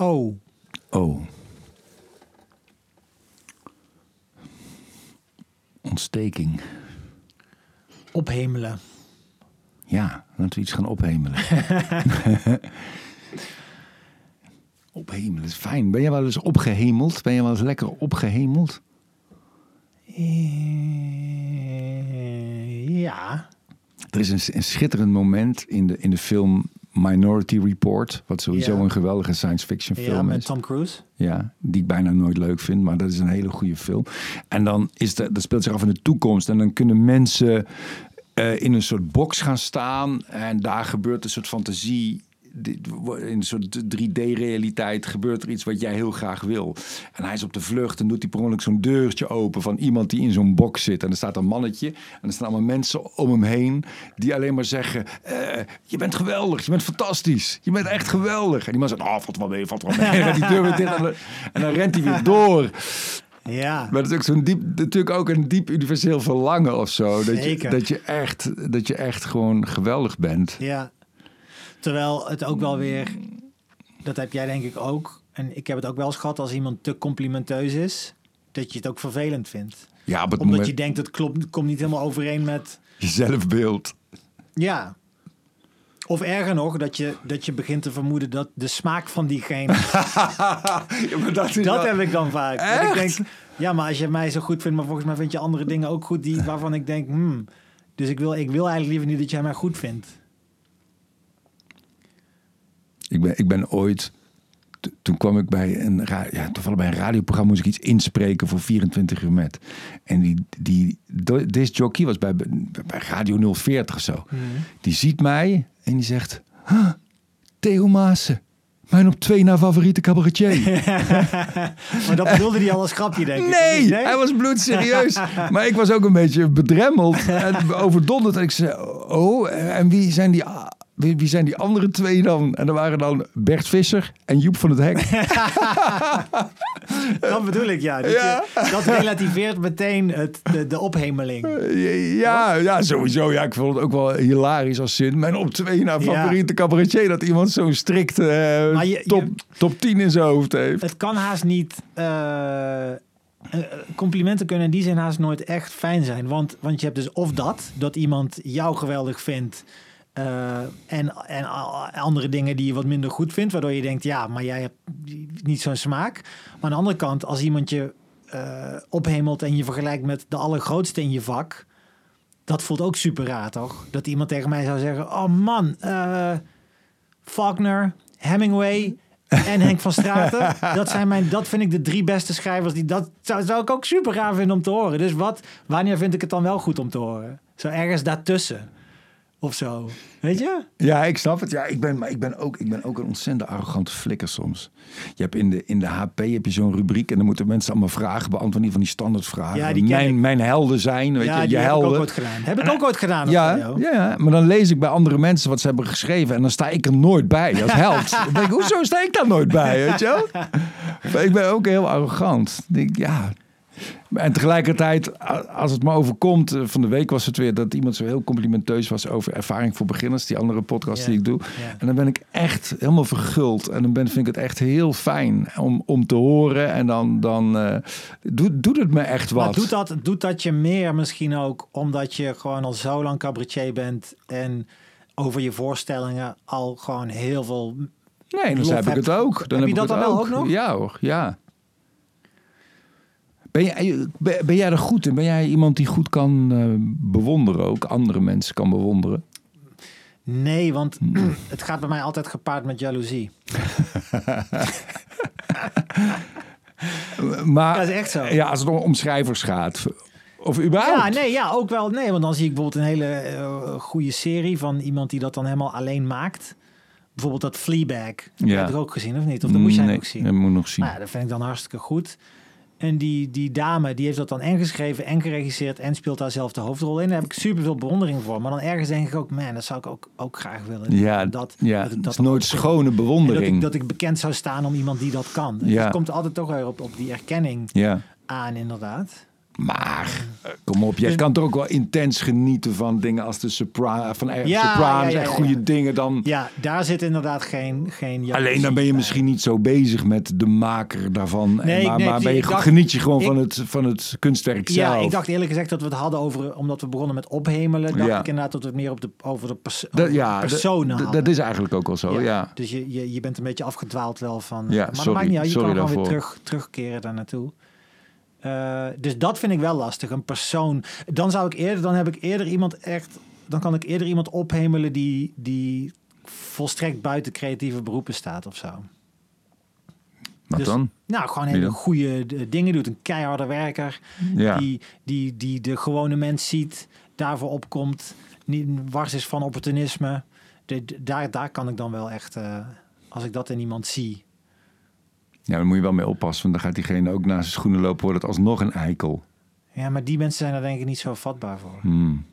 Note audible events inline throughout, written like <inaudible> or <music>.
Oh, Oh. Ontsteking. ophemelen. Ja, laten we iets gaan ophemelen. <laughs> ophemelen is fijn. Ben je wel eens opgehemeld? Ben je wel eens lekker opgehemeld? Eh, ja. Er is een, een schitterend moment in de, in de film Minority Report. Wat sowieso Ja. een geweldige science fiction ja, film met is. Tom Cruise. Ja, die ik bijna nooit leuk vind, maar dat is een hele goede film. En dan is de, dat speelt zich af in de toekomst. En dan kunnen mensen eh, in een soort box gaan staan. En daar gebeurt een soort fantasie. In een soort 3D-realiteit gebeurt er iets wat jij heel graag wil. En hij is op de vlucht en doet hij per ongeluk zo'n deurtje open van iemand die in zo'n box zit. En er staat een mannetje en er staan allemaal mensen om hem heen die alleen maar zeggen: eh, Je bent geweldig, je bent fantastisch, je bent echt geweldig. En die man zegt: Oh, valt wel mee, valt wel mee. <laughs> En die deur weer dicht en dan- en dan rent hij weer door. Ja. Maar dat is ook zo'n diep, natuurlijk ook een diep universeel verlangen of zo. Dat je, dat je, echt, dat je echt gewoon geweldig bent. Ja. Terwijl het ook wel weer, dat heb jij denk ik ook. En ik heb het ook wel eens gehad als iemand te complimenteus is, dat je het ook vervelend vindt. Ja, Omdat moment je denkt, het klopt, komt niet helemaal overeen met. je zelfbeeld. Ja. Of erger nog, dat je, dat je begint te vermoeden dat de smaak van diegene. <laughs> ja, maar dat is dat wel- heb ik dan vaak. Dat ik denk, ja, maar als je mij zo goed vindt, maar volgens mij vind je andere dingen ook goed die, waarvan ik denk, hmm. Dus ik wil, ik wil eigenlijk liever niet dat jij mij goed vindt. Ik ben, ik ben ooit... Toen kwam ik bij een, ja, toevallig bij een radioprogramma moest ik iets inspreken voor 24 uur met. En die, die jockey was bij, bij Radio 040 of zo. Die ziet mij en die zegt... "Huh, Theo Maassen, mijn op twee na favoriete cabaretier. <laughs> Maar dat bedoelde hij al als grapje, denk ik. Nee, hij was bloedserieus. <laughs> maar ik was ook een beetje bedremmeld en overdonderd. En ik zei, oh, en wie zijn die, wie, wie zijn die andere twee dan? En er waren dan Bert Visser en Joep van het Hek. <laughs> Dat bedoel ik, ja. Dat, Ja. je- dat relativeert meteen het, de, de ophemeling. ja, ja, sowieso. Ja, ik vond het ook wel hilarisch als zin. Mijn op twee na Ja. favoriete cabaretier. Dat iemand zo'n strikt eh, je- top, je- top 10 in zijn hoofd heeft. Het kan haast niet... eh, eh, complimenten kunnen in die zin haast nooit echt fijn zijn. Want, want je hebt dus of dat, dat iemand jou geweldig vindt... eh, en, en andere dingen die je wat minder goed vindt, waardoor je denkt, ja, maar jij hebt niet zo'n smaak. Maar aan de andere kant, als iemand je eh, ophemelt en je vergelijkt met de allergrootste in je vak, dat voelt ook super raar, toch? Dat iemand tegen mij zou zeggen, oh man, eh, Faulkner, Hemingway en Henk van Straten, <laughs> dat zijn mijn, dat vind ik de drie beste schrijvers. Die, dat zou, zou ik ook super raar vinden om te horen. Dus wat, wanneer vind ik het dan wel goed om te horen? Zo ergens daartussen. Of zo. Weet je? Ja, ik snap het. Ja, ik ben, maar ik ben, ook, ik ben ook een ontzettend arrogante flikker soms. Je hebt in de, in de HP heb je zo'n rubriek en dan moeten mensen allemaal vragen beantwoorden. Die van die standaardvragen. Ja, die mijn, ik. mijn helden zijn, weet ja, je, die je heb helden. ik ook ooit gedaan. Heb ik ook ooit gedaan. Ja, ja, maar dan lees ik bij andere mensen wat ze hebben geschreven en dan sta ik er nooit bij als <laughs> held. dan denk ik, hoezo sta ik daar nooit bij, weet je wel? <laughs> Ik ben ook heel arrogant. Ik denk, ja. En tegelijkertijd, als het me overkomt, eh, van de week was het weer dat iemand zo heel complimenteus was over ervaring voor beginners, die andere podcast die ik doe. En dan ben ik echt helemaal verguld. En dan ben, vind ik het echt heel fijn om, om te horen. En dan, dan eh, doet, doet het me echt wat. Maar doet dat, doet dat je meer misschien ook omdat je gewoon al zo lang cabaretier bent en over je voorstellingen al gewoon heel veel... Nee, dan heb ik het ook. Dan Heb heb, je dat dan wel ook nog? Ja hoor, ja. Ben jij, ben, jij er goed in? Ben jij iemand die goed kan eh, bewonderen ook? Andere mensen kan bewonderen? Nee, want <clears throat> het gaat bij mij altijd gepaard met jaloezie. <laughs> Maar Dat is echt zo. ja, als het om, schrijvers gaat. Of überhaupt. Ja, nee, ja, ook wel. Nee, want dan zie ik bijvoorbeeld een hele eh, goede serie van iemand die dat dan helemaal alleen maakt. Bijvoorbeeld dat Fleabag. Heb Ja. je dat ook gezien of niet? Of dat moet jij nee, ook zien. Dat moet nog zien. Nou ja, dat vind ik dan hartstikke goed. En die, die dame, die heeft dat dan en geschreven en geregisseerd en speelt daar zelf de hoofdrol in. Daar heb ik super veel bewondering voor. Maar dan ergens denk ik ook, man, dat zou ik ook, ook graag willen. ja, dat, ja, dat dat is nooit ook- schone en dat bewondering. ik, dat ik bekend zou staan om iemand die dat kan. Dus Ja. het komt altijd toch weer op, op die erkenning Ja. aan, inderdaad. Maar, kom op, jij Dus- kan toch ook wel intens genieten van dingen als de Sopra van Ja, Sopranos ja, ja, en ja, goede dingen. Dan, Ja, daar zit inderdaad geen... geen Alleen dan ben je misschien niet zo bezig met de maker daarvan. En maar nee, maar ben je, dacht- geniet je gewoon ik- van, het, van het kunstwerk zelf. Ja, ik dacht eerlijk gezegd dat we het hadden over... Omdat we begonnen met ophemelen, dacht Ja. ik inderdaad dat we het meer op de, over de, pers dat, ja, personen dat- dat is eigenlijk ook wel zo, ja. Dus je, je, je bent een beetje afgedwaald wel van... Ja, maar dat sorry. maakt niet uit, je kan gewoon weer terug, terugkeren daar naartoe. Eh, dus dat vind ik wel lastig. Een persoon... Dan zou ik eerder... Dan heb ik eerder iemand echt... Dan kan ik eerder iemand ophemelen die, die volstrekt buiten creatieve beroepen staat of zo. Wat Dus- dan? Nou, gewoon hele goede eh, dingen doet. Een keiharde werker. Ja. Die, die, die de gewone mens ziet. Daarvoor opkomt. Niet wars is van opportunisme. De, de- daar, daar kan ik dan wel echt... eh, als ik dat in iemand zie. Ja, daar moet je wel mee oppassen. Want dan gaat diegene ook naast zijn schoenen lopen. Wordt het alsnog een eikel. Ja, maar die mensen zijn er denk ik niet zo vatbaar voor. Hmm.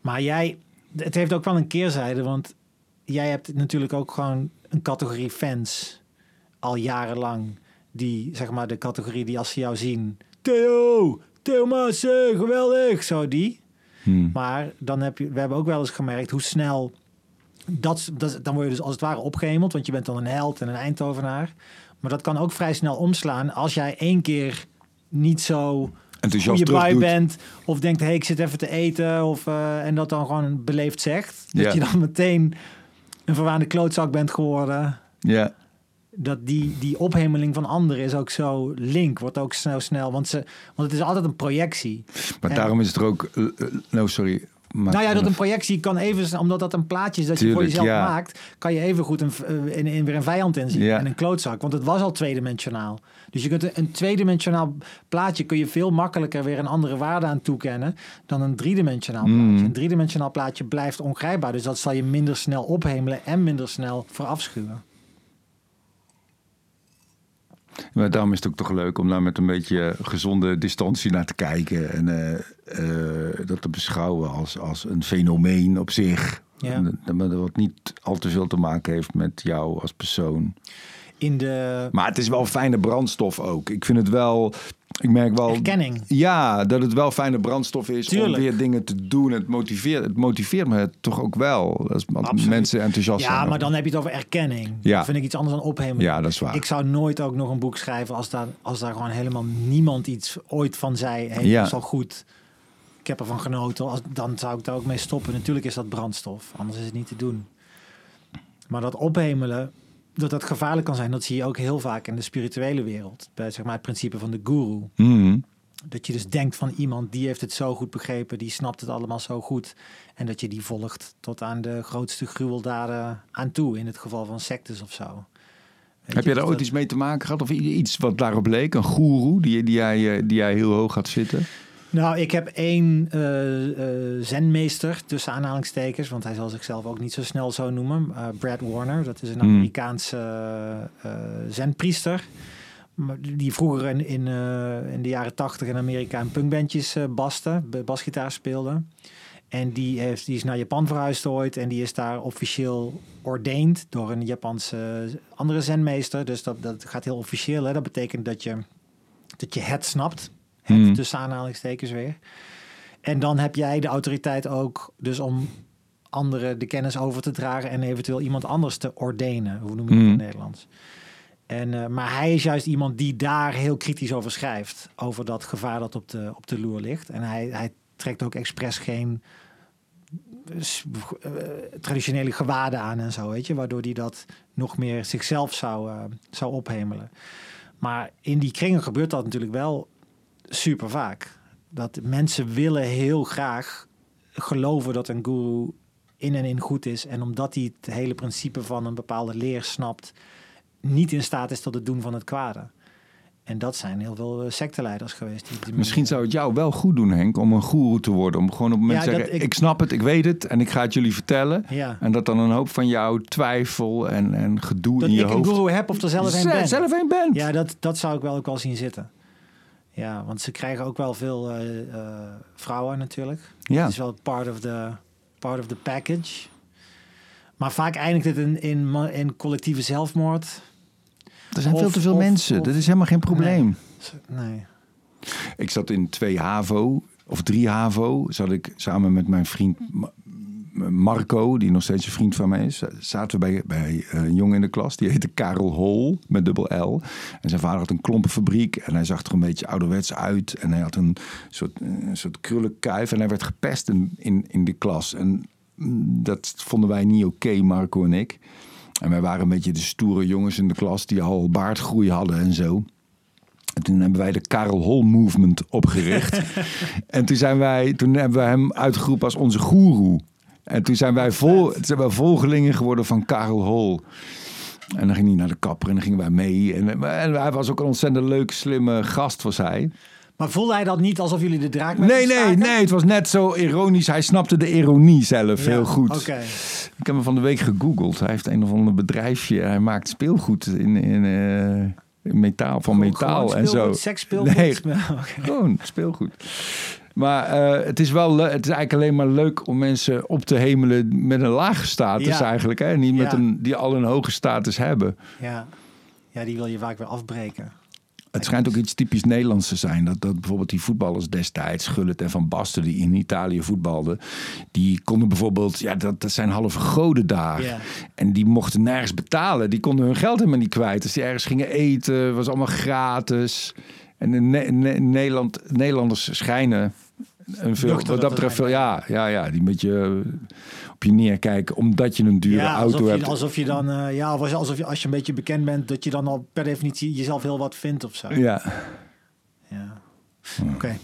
Maar jij... Het heeft ook wel een keerzijde. Want jij hebt natuurlijk ook gewoon een categorie fans. Al jarenlang. Die, zeg maar, de categorie die als ze jou zien... Theo! Theo Maassen, geweldig! Zo die. Hmm. Maar dan heb je, we hebben ook wel eens gemerkt hoe snel dat, dat dan word je dus als het ware opgehemeld, want je bent dan een held en een Eindhovenaar. Maar dat kan ook vrij snel omslaan als jij één keer niet zo Enthousiast bui terugdoet. bent of denkt, hé, hey, ik zit even te eten of eh, en dat dan gewoon beleefd zegt, dat je dan meteen een verwaande klootzak bent geworden. Ja. Dat die, die ophemeling van anderen is ook zo link, wordt ook snel snel, want, ze, want het is altijd een projectie. Maar En- daarom is het er ook... eh, eh, no, sorry. Nou ja, dat een projectie kan even, omdat dat een plaatje is dat je voor jezelf ja. maakt, kan je even goed een, eh, in, in weer een vijand inzien Ja. en een klootzak. Want het was al tweedimensionaal. Dus je kunt een, een tweedimensionaal plaatje kun je veel makkelijker weer een andere waarde aan toekennen dan een driedimensionaal Mm. plaatje. Een driedimensionaal plaatje blijft ongrijpbaar, dus dat zal je minder snel ophemelen en minder snel verafschuwen. Maar daarom is het ook toch leuk om daar met een beetje gezonde distantie naar te kijken. En eh, eh, dat te beschouwen als, als een fenomeen op zich. Ja. En, maar wat niet al te veel te maken heeft met jou als persoon. In de Maar het is wel fijne brandstof ook. Ik vind het wel... Ik merk wel... erkenning. Ja, dat het wel fijne brandstof is Tuurlijk. om weer dingen te doen. Het motiveert, het motiveert me toch ook wel. Als Absoluut. mensen enthousiast zijn. Ja, maar dan heb je het over erkenning. Ja. Dat vind ik iets anders dan ophemeling. Ja, dat is waar. Ik zou nooit ook nog een boek schrijven als daar, als daar gewoon helemaal niemand iets ooit van zei. Hey, Ja. dat is al goed. Ik heb ervan genoten. Als, dan zou ik daar ook mee stoppen. Natuurlijk is dat brandstof. Anders is het niet te doen. Maar dat ophemelen, dat dat gevaarlijk kan zijn, dat zie je ook heel vaak in de spirituele wereld. Bij zeg maar, het principe van de guru. Mhm. Dat je dus denkt van iemand die heeft het zo goed begrepen, die snapt het allemaal zo goed. En dat je die volgt tot aan de grootste gruweldaden aan toe, in het geval van sectes of zo. Weet Heb je, daar dus ooit dat- iets mee te maken gehad? Of iets wat daarop leek? Een goeroe die, die, jij, eh, die jij heel hoog had zitten? Nou, ik heb één eh, zenmeester, tussen aanhalingstekens, want hij zal zichzelf ook niet zo snel zo noemen. eh, Brad Warner, dat is een Hmm. Amerikaanse eh, zenpriester. Die vroeger in, in, in de jaren tachtig in Amerika in punkbandjes baste, basgitaar speelde. En die, heeft, die is naar Japan verhuisd ooit en die is daar officieel ordained door een Japanse andere zenmeester. Dus dat, dat gaat heel officieel. Hè? Dat betekent dat je, dat je het snapt. Het tussen aanhalingstekens weer. En dan heb jij de autoriteit ook dus om anderen de kennis over te dragen en eventueel iemand anders te ordenen. Hoe noem je dat in Hmm. het Nederlands? En, eh, maar hij is juist iemand die daar heel kritisch over schrijft. Over dat gevaar dat op de, op de loer ligt. En hij, hij trekt ook expres geen s- eh, traditionele gewaden aan en zo, weet je. Waardoor hij dat nog meer zichzelf zou, eh, zou ophemelen. Maar in die kringen gebeurt dat natuurlijk wel super vaak. Dat mensen willen heel graag geloven dat een guru in en in goed is. En omdat hij het hele principe van een bepaalde leer snapt, niet in staat is tot het doen van het kwade. En dat zijn heel veel eh, secteleiders geweest. Die, die Misschien zou het jou wel goed doen, Henk, om een goeroe te worden. Om gewoon op het moment Ja, te dat zeggen, ik... ik- snap het, ik weet het en ik ga het jullie vertellen. Ja. En dat dan een hoop van jouw twijfel en, en gedoe Dat in je ik een hoofd... guru heb of er zelf een ben. zelf een bent. Ja, dat, dat zou ik wel ook wel zien zitten. Ja, want ze krijgen ook wel veel eh, eh, vrouwen natuurlijk. Ja. Het is wel part of the, part of the package. Maar vaak eindigt het in, in, in collectieve zelfmoord. Er zijn Of- veel te veel of- mensen. of- dat is helemaal geen probleem. Nee. Ik zat in twee HAVO, of drie HAVO, zat ik samen met mijn vriend Marco, die nog steeds een vriend van mij is. Zaten we bij, bij eh, een jongen in de klas, die heette Karel Hol, met dubbel L. En zijn vader had een klompenfabriek en hij zag er een beetje ouderwets uit. En hij had een soort, eh, een soort krullenkuif en hij werd gepest in, in, in de klas. En mm, dat vonden wij niet oké, Marco en ik. En wij waren een beetje de stoere jongens in de klas die al baardgroei hadden en zo. En toen hebben wij de Karel Hol Movement opgericht. <laughs> en toen, zijn wij, toen hebben we hem uitgeroepen als onze goeroe. En toen zijn wij, vol, toen zijn wij volgelingen geworden van Karel Hol. En dan ging hij naar de kapper en dan gingen wij mee. En, en hij was ook een ontzettend leuk, slimme gast, was hij. Maar voelde hij dat niet alsof jullie de draak met Nee, nee, nee. Het was net zo ironisch. Hij snapte de ironie zelf Ja, heel goed. Ik heb hem van de week gegoogeld. Hij heeft een of ander bedrijfje. Hij maakt speelgoed in, in, in metaal, van metaal en zo. Seksspeelgoed. Nee, <laughs> gewoon speelgoed. Maar eh, het is wel het is eigenlijk alleen maar leuk om mensen op te hemelen met een lage status Ja. eigenlijk. Hè? Niet met Ja. een, die al een hoge status hebben. Ja. ja, die wil je vaak weer afbreken. Het schijnt ook iets typisch Nederlands te zijn. Dat, dat bijvoorbeeld die voetballers destijds, Gullit en Van Basten, die in Italië voetbalden, die konden bijvoorbeeld, ja, dat, dat zijn halve goden daar. En die mochten nergens betalen. Die konden hun geld helemaal niet kwijt. Dus die ergens gingen eten, was allemaal gratis. En in Ne- Ne- Nederland, Nederlanders schijnen een veel, wat dat betreft veel, ja, ja, ja, die een beetje eh, op je neerkijken, omdat je een dure ja, auto alsof hebt. je, alsof je dan, eh, ja, of alsof je als je een beetje bekend bent, dat je dan al per definitie jezelf heel wat vindt of zo. Ja. Ja. Oké.